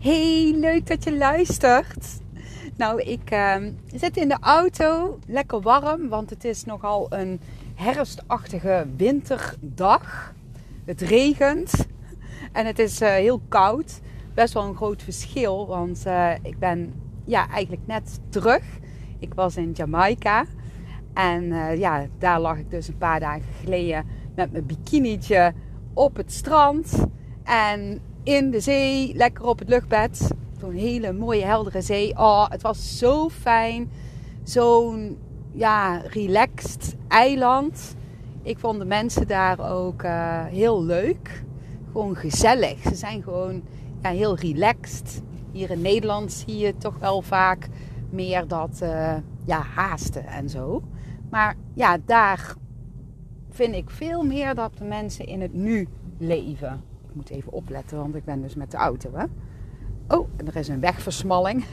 Hey, leuk dat je luistert. Nou, ik uh, zit in de auto, lekker warm, want het is nogal een herfstachtige winterdag. Het regent en het is uh, heel koud. Best wel een groot verschil, want uh, ik ben ja, eigenlijk net terug. Ik was in Jamaica en uh, ja, daar lag ik dus een paar dagen geleden met mijn bikinietje op het strand. En in de zee, lekker op het luchtbed. Zo'n hele mooie heldere zee. Oh, het was zo fijn. Zo'n ja, relaxed eiland. Ik vond de mensen daar ook uh, heel leuk. Gewoon gezellig. Ze zijn gewoon ja, heel relaxed. Hier in Nederland zie je toch wel vaak meer dat uh, ja, haasten en zo. Maar ja, daar vind ik veel meer dat de mensen in het nu leven. Ik moet even opletten, want ik ben dus met de auto. Hè? Oh, en er is een wegversmalling.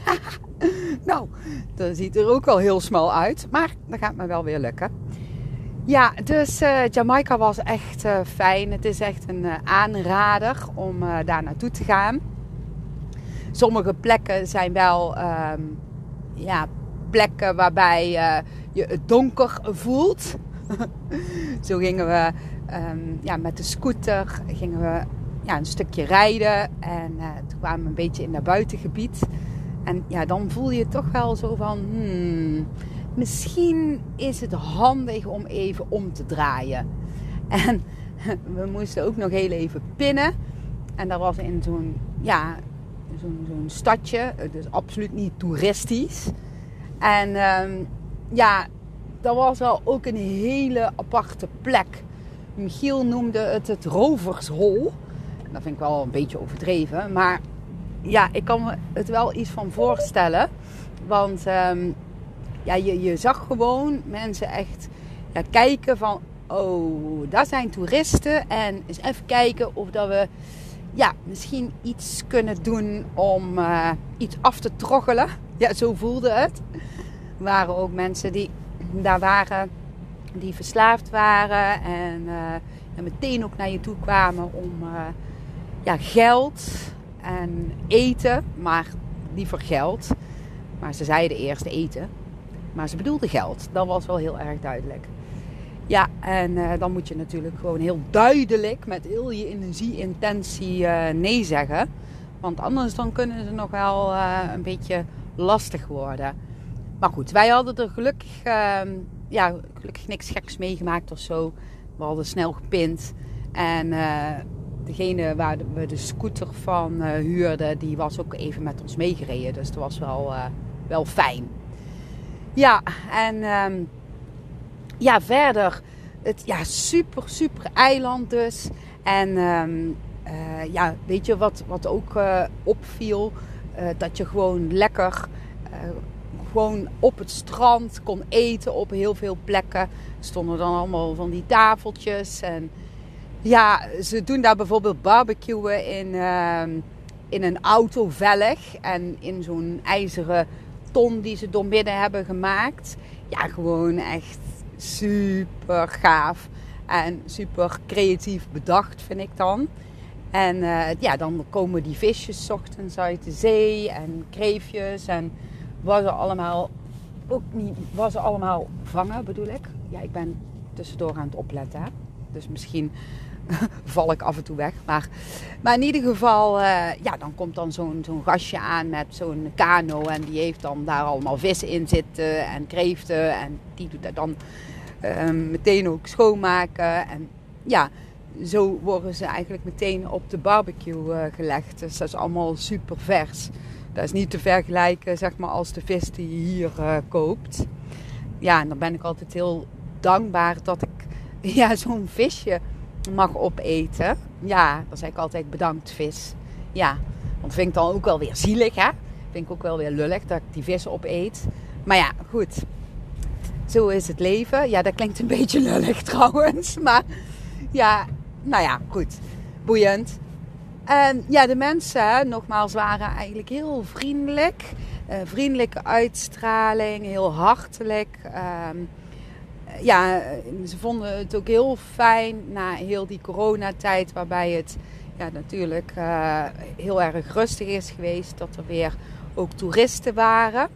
nou, dat ziet er ook wel heel smal uit. Maar dat gaat me wel weer lukken. Ja, dus uh, Jamaica was echt uh, fijn. Het is echt een uh, aanrader om daar naartoe te gaan. Sommige plekken zijn wel um, ja, plekken waarbij je het donker voelt. Zo gingen we um, ja, met de scooter gingen we ja, een stukje rijden. En uh, toen kwamen we een beetje in dat buitengebied. En ja, dan voel je toch wel zo van... Hmm, misschien is het handig om even om te draaien. En we moesten ook nog heel even pinnen. En dat was in zo'n ja, zo'n zo'n stadje. Dus absoluut niet toeristisch. En um, ja, dat was wel ook een hele aparte plek. Michiel noemde het het rovershol. Dat vind ik wel een beetje overdreven. Maar ja, ik kan me het wel iets van voorstellen. Want um, ja, je, je zag gewoon mensen echt ja, kijken van... Oh, daar zijn toeristen. En eens even kijken of dat we ja, misschien iets kunnen doen om uh, iets af te troggelen. Ja, zo voelde het. Er waren ook mensen die daar waren die verslaafd waren en, en meteen ook naar je toe kwamen om uh, ja, geld en eten, maar liever geld. Maar ze zeiden eerst eten, maar ze bedoelden geld. Dat was wel heel erg duidelijk. Ja, en uh, dan moet je natuurlijk gewoon heel duidelijk met heel je energie-intentie nee zeggen. Want anders dan kunnen ze nog wel een beetje lastig worden. Maar goed, wij hadden er gelukkig, uh, ja, gelukkig niks geks meegemaakt of zo. We hadden snel gepind. En degene waar we de scooter van uh, huurden, die was ook even met ons meegereden. Dus dat was wel, uh, wel fijn. Ja, en um, ja, verder. Het ja, super, super eiland dus. En um, ja, weet je wat, wat ook opviel? dat je gewoon lekker gewoon op het strand kon eten op heel veel plekken. Stonden dan allemaal van die tafeltjes. En ja, ze doen daar bijvoorbeeld barbecuen in, uh, in een autovellig. En in zo'n ijzeren ton die ze doormidden hebben gemaakt. Ja, gewoon echt super gaaf. En super creatief bedacht vind ik dan. En uh, ja, dan komen die visjes ochtends uit de zee en kreefjes en was ze allemaal ook niet, was ze allemaal vangen bedoel ik. Ja, ik ben tussendoor aan het opletten. Dus misschien val ik af en toe weg. Maar, maar in ieder geval, uh, ja, dan komt dan zo'n zo'n gastje aan met zo'n kano. En die heeft dan daar allemaal vissen in zitten en kreeften. En die doet dat dan uh, meteen ook schoonmaken. En ja, zo worden ze eigenlijk meteen op de barbecue uh, gelegd. Dus dat is allemaal super vers. Dat is niet te vergelijken zeg maar, als de vis die je hier koopt. Ja, en dan ben ik altijd heel dankbaar dat ik ja, zo'n visje mag opeten. Ja, dan zeg ik altijd bedankt vis. Ja, want vind ik dan ook wel weer zielig hè. Vind ik ook wel weer lullig dat ik die vis opeet. Maar ja, goed. Zo is het leven. Ja, dat klinkt een beetje lullig trouwens. Maar ja, nou ja, goed. Boeiend. En ja, de mensen, nogmaals, waren eigenlijk heel vriendelijk. Uh, vriendelijke uitstraling, heel hartelijk. Uh, ja, ze vonden het ook heel fijn na heel die coronatijd, waarbij het ja, natuurlijk uh, heel erg rustig is geweest. Dat er weer ook toeristen waren.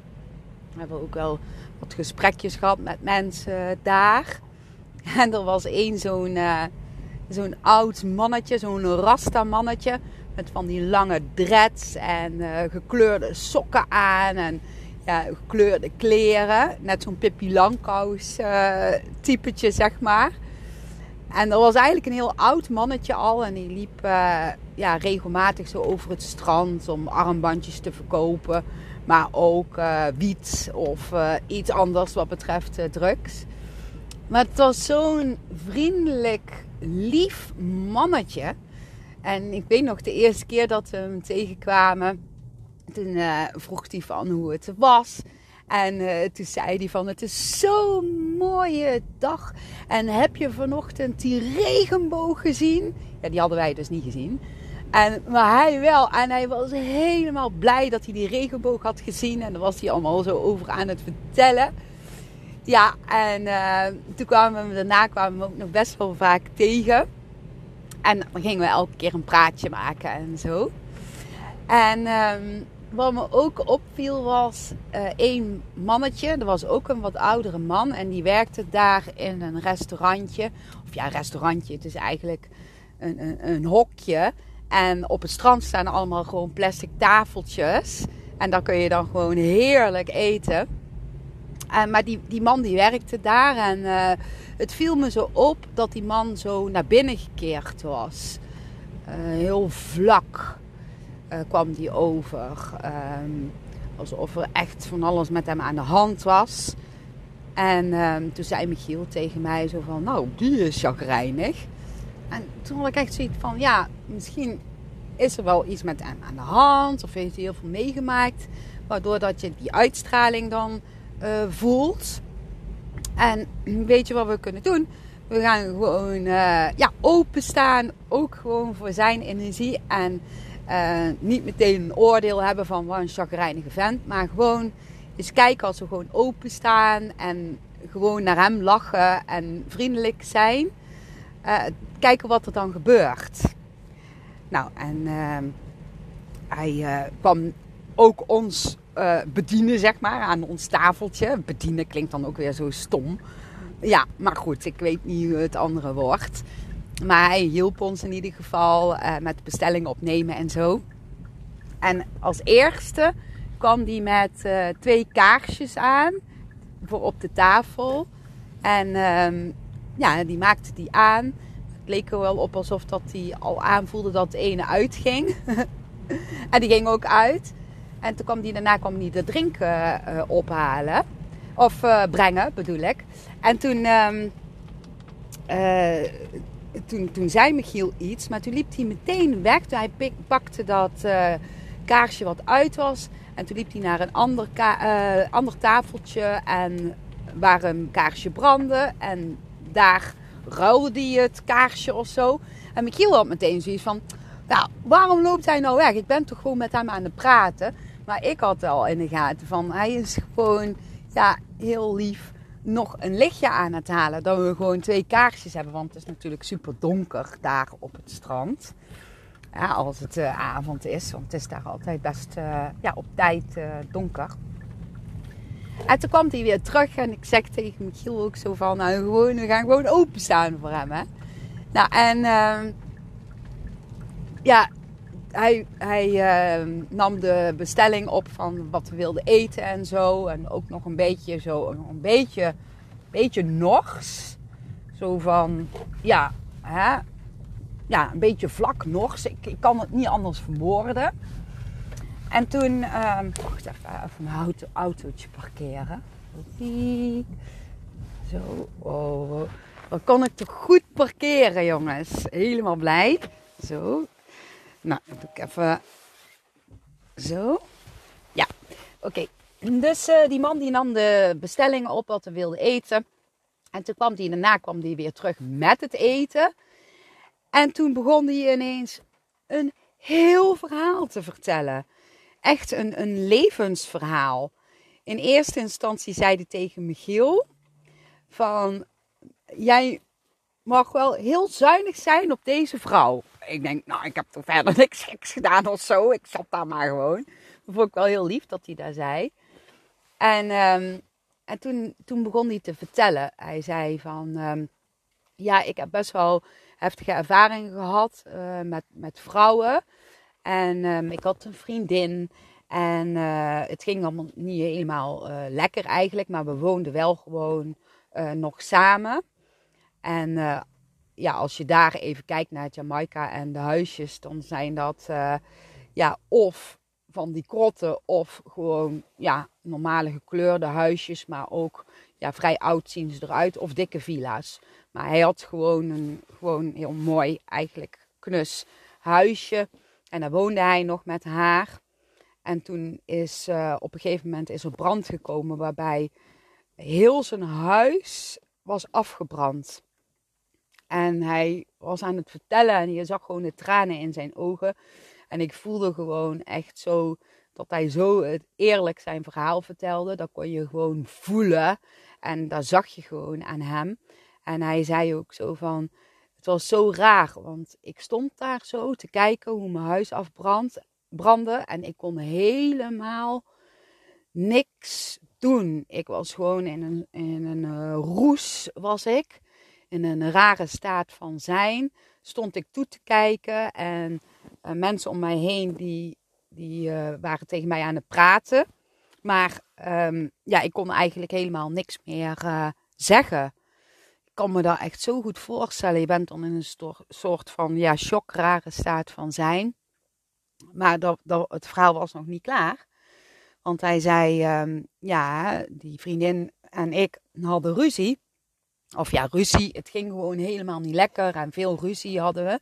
We hebben ook wel wat gesprekjes gehad met mensen daar. En er was één zo'n uh, zo'n oud mannetje, zo'n rasta mannetje. Met van die lange dreads en uh, gekleurde sokken aan. En gekleurde kleren. Net zo'n Pippi Langkous uh, typetje, zeg maar. En dat was eigenlijk een heel oud mannetje al. En die liep uh, ja, regelmatig zo over het strand om armbandjes te verkopen. Maar ook uh, wiet of iets anders wat betreft drugs. Maar het was zo'n vriendelijk, lief mannetje. En ik weet nog de eerste keer dat we hem tegenkwamen. Toen vroeg hij van hoe het was. En uh, toen zei hij van, het is zo'n mooie dag. En heb je vanochtend die regenboog gezien? Ja, die hadden wij dus niet gezien. En, maar hij wel. En hij was helemaal blij dat hij die regenboog had gezien. En dan was hij allemaal zo over aan het vertellen. Ja, en uh, toen kwamen we daarna kwamen we ook nog best wel vaak tegen. En dan gingen we elke keer een praatje maken en zo. En um, wat me ook opviel was uh, één mannetje. Er was ook een wat oudere man. En die werkte daar in een restaurantje. Of ja, restaurantje. Het is eigenlijk een, een, een hokje. En op het strand staan allemaal gewoon plastic tafeltjes. En daar kun je dan gewoon heerlijk eten. En, maar die, die man die werkte daar. En uh, het viel me zo op dat die man zo naar binnen gekeerd was. Uh, heel vlak uh, kwam die over. Um, alsof er echt van alles met hem aan de hand was. En um, toen zei Michiel tegen mij zo van, nou, die is chagrijnig. En toen had ik echt zoiets van, ja, misschien is er wel iets met hem aan de hand. Of heeft hij heel veel meegemaakt. Waardoor dat je die uitstraling dan uh, voelt. En weet je wat we kunnen doen? We gaan gewoon uh, ja, openstaan. Ook gewoon voor zijn energie. En uh, niet meteen een oordeel hebben van wat een chagrijnige vent. Maar gewoon eens kijken als we gewoon openstaan. En gewoon naar hem lachen en vriendelijk zijn. Uh, kijken wat er dan gebeurt. Nou, en uh, hij kwam ook ons bedienen, zeg maar, aan ons tafeltje. Bedienen klinkt dan ook weer zo stom. Ja, maar goed, ik weet niet hoe het andere woord. Maar hij hielp ons in ieder geval uh, met bestellingen opnemen en zo. En als eerste kwam hij met uh, twee kaarsjes aan voor op de tafel. En um, ja, die maakte die aan. Het leek er wel op alsof dat hij al aanvoelde dat de ene uitging. en die ging ook uit. En toen kwam die, daarna kwam hij de drinken uh, ophalen. Of brengen, bedoel ik. En toen... Um, toen, toen zei Michiel iets, maar toen liep hij meteen weg. Hij pakte dat uh, kaarsje wat uit was. En toen liep hij naar een ander, uh, ander tafeltje en waar een kaarsje brandde. En daar ruilde hij het kaarsje of zo. En Michiel had meteen zoiets van... Nou, waarom loopt hij nou weg? Ik ben toch gewoon met hem aan het praten. Maar ik had al in de gaten van... Hij is gewoon ja, heel lief nog een lichtje aan het halen. Dat we gewoon twee kaarsjes hebben. Want het is natuurlijk super donker daar op het strand. Ja, als het uh, avond is. Want het is daar altijd best uh, ja, op tijd uh, donker. En toen kwam hij weer terug. En ik zeg tegen Michiel ook zo van... Nou, gewoon, we gaan gewoon openstaan voor hem. Hè? Nou, en... Ehm, ja, hij, hij uh, nam de bestelling op van wat we wilden eten en zo. En ook nog een beetje zo, een beetje, beetje nors. Zo van, ja, hè? ja, een beetje vlak nors. Ik, ik kan het niet anders verwoorden. En toen, uh, wacht even, even mijn auto, autootje parkeren. Zo, oh, dan kon ik toch goed parkeren, jongens. Helemaal blij. Zo, nou, dan doe ik even zo. Ja, oké. Dus uh, die man die nam de bestellingen op wat we wilden eten. En toen kwam hij, daarna kwam hij weer terug met het eten. En toen begon hij ineens een heel verhaal te vertellen. Echt een, een levensverhaal. In eerste instantie zei hij tegen Michiel van... Jij mag wel heel zuinig zijn op deze vrouw. ik denk, nou, ik heb toch verder niks geks gedaan of zo. Ik zat daar maar gewoon. Dat vond ik wel heel lief dat hij daar zei. En, ehm, en toen, toen begon hij te vertellen. Hij zei van, ehm, ja, ik heb best wel heftige ervaringen gehad uh, met, met vrouwen. En um, ik had een vriendin. En uh, het ging allemaal niet helemaal uh, lekker eigenlijk. Maar we woonden wel gewoon nog samen. En ja, als je daar even kijkt naar Jamaica en de huisjes, dan zijn dat ja, of van die krotten of gewoon ja, normale gekleurde huisjes, maar ook ja, vrij oud zien ze eruit of dikke villa's. Maar hij had gewoon een gewoon heel mooi, eigenlijk knus huisje. En daar woonde hij nog met haar. En toen is uh, op een gegeven moment is er brand gekomen waarbij heel zijn huis was afgebrand. En hij was aan het vertellen en je zag gewoon de tranen in zijn ogen. En ik voelde gewoon echt zo dat hij zo het eerlijk zijn verhaal vertelde. Dat kon je gewoon voelen. En dat zag je gewoon aan hem. En hij zei ook zo van, het was zo raar, want ik stond daar zo te kijken hoe mijn huis afbrandde en ik kon helemaal niks doen. Ik was gewoon in een, in een uh, roes, was ik. In een rare staat van zijn. Stond ik toe te kijken en uh, mensen om mij heen die, die uh, waren tegen mij aan het praten. Maar um, ja, ik kon eigenlijk helemaal niks meer zeggen kan me dat echt zo goed voorstellen. Je bent dan in een soort van ja, rare staat van zijn. Maar dat, dat, het verhaal was nog niet klaar. Want hij zei, um, ja, die vriendin en ik hadden ruzie. Of ja, ruzie. Het ging gewoon helemaal niet lekker en veel ruzie hadden we.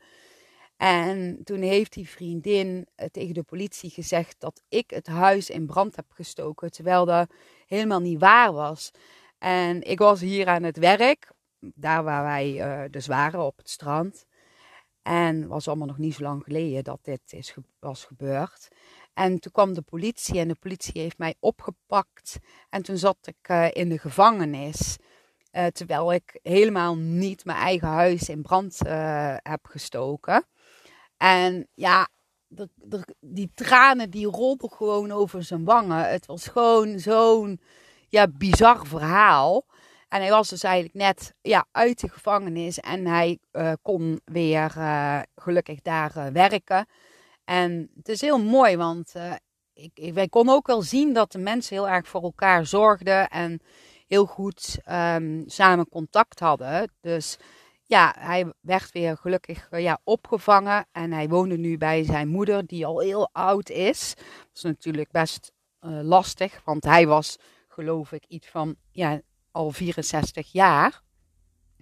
En toen heeft die vriendin tegen de politie gezegd dat ik het huis in brand heb gestoken. Terwijl dat helemaal niet waar was. En ik was hier aan het werk daar waar wij uh, dus waren, op het strand. En was allemaal nog niet zo lang geleden dat dit is, was gebeurd. En toen kwam de politie en de politie heeft mij opgepakt. En toen zat ik uh, in de gevangenis. Uh, terwijl ik helemaal niet mijn eigen huis in brand heb gestoken. En ja, die tranen die rolden gewoon over zijn wangen. Het was gewoon zo'n ja, bizar verhaal. En hij was dus eigenlijk net ja, uit de gevangenis en hij uh, kon weer gelukkig daar werken. En het is heel mooi, want ik, ik, wij konden ook wel zien dat de mensen heel erg voor elkaar zorgden en heel goed um, samen contact hadden. Dus ja, hij werd weer gelukkig ja, opgevangen en hij woonde nu bij zijn moeder, die al heel oud is. Dat is natuurlijk best lastig, want hij was geloof ik iets van ja, al 64 jaar.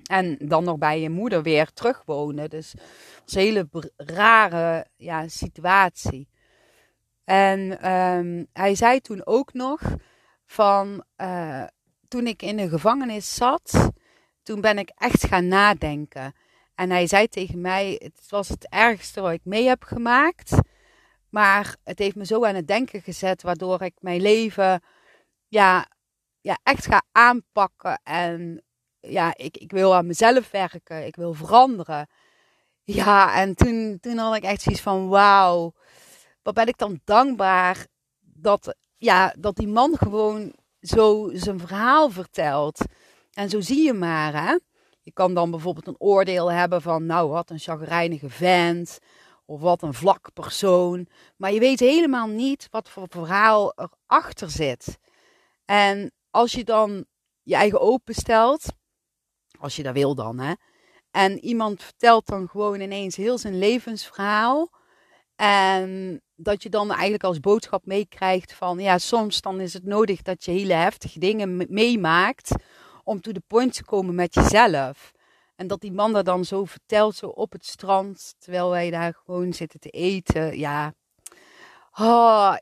En dan nog bij je moeder weer terugwonen. Dus een hele rare ja, situatie. En um, hij zei toen ook nog van uh, toen ik in de gevangenis zat, toen ben ik echt gaan nadenken. En hij zei tegen mij, het was het ergste wat ik mee heb gemaakt. Maar het heeft me zo aan het denken gezet, waardoor ik mijn leven ja, ja, echt ga aanpakken. En ja, ik, ik wil aan mezelf werken. Ik wil veranderen. Ja, en toen, toen had ik echt zoiets van: wauw, wat ben ik dan dankbaar dat, ja, dat die man gewoon zo zijn verhaal vertelt. En zo zie je maar, hè. Je kan dan bijvoorbeeld een oordeel hebben van, nou, wat een chagrijnige vent. Of wat een vlak persoon. Maar je weet helemaal niet wat voor verhaal erachter zit. En als je dan je eigen openstelt, als je dat wil dan, hè. En iemand vertelt dan gewoon ineens heel zijn levensverhaal. En dat je dan eigenlijk als boodschap meekrijgt van, ja, soms dan is het nodig dat je hele heftige dingen meemaakt om to the point te komen met jezelf. En dat die man dat dan zo vertelt, zo op het strand, terwijl wij daar gewoon zitten te eten. Ja, oh,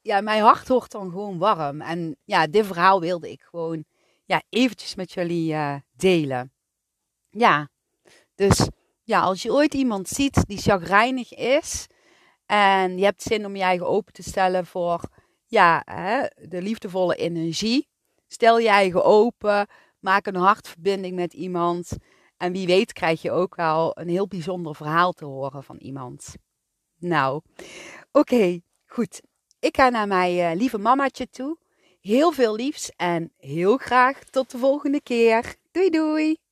ja, mijn hart wordt dan gewoon warm. En ja, dit verhaal wilde ik gewoon ja, eventjes met jullie uh, delen. Ja, dus ja, als je ooit iemand ziet die chagrijnig is en je hebt zin om je eigen open te stellen voor ja, hè, de liefdevolle energie, stel je eigen open, maak een hartverbinding met iemand En wie weet krijg je ook wel een heel bijzonder verhaal te horen van iemand. Nou, oké, goed. Ik ga naar mijn uh, lieve mamaatje toe. Heel veel liefs en heel graag tot de volgende keer. Doei doei!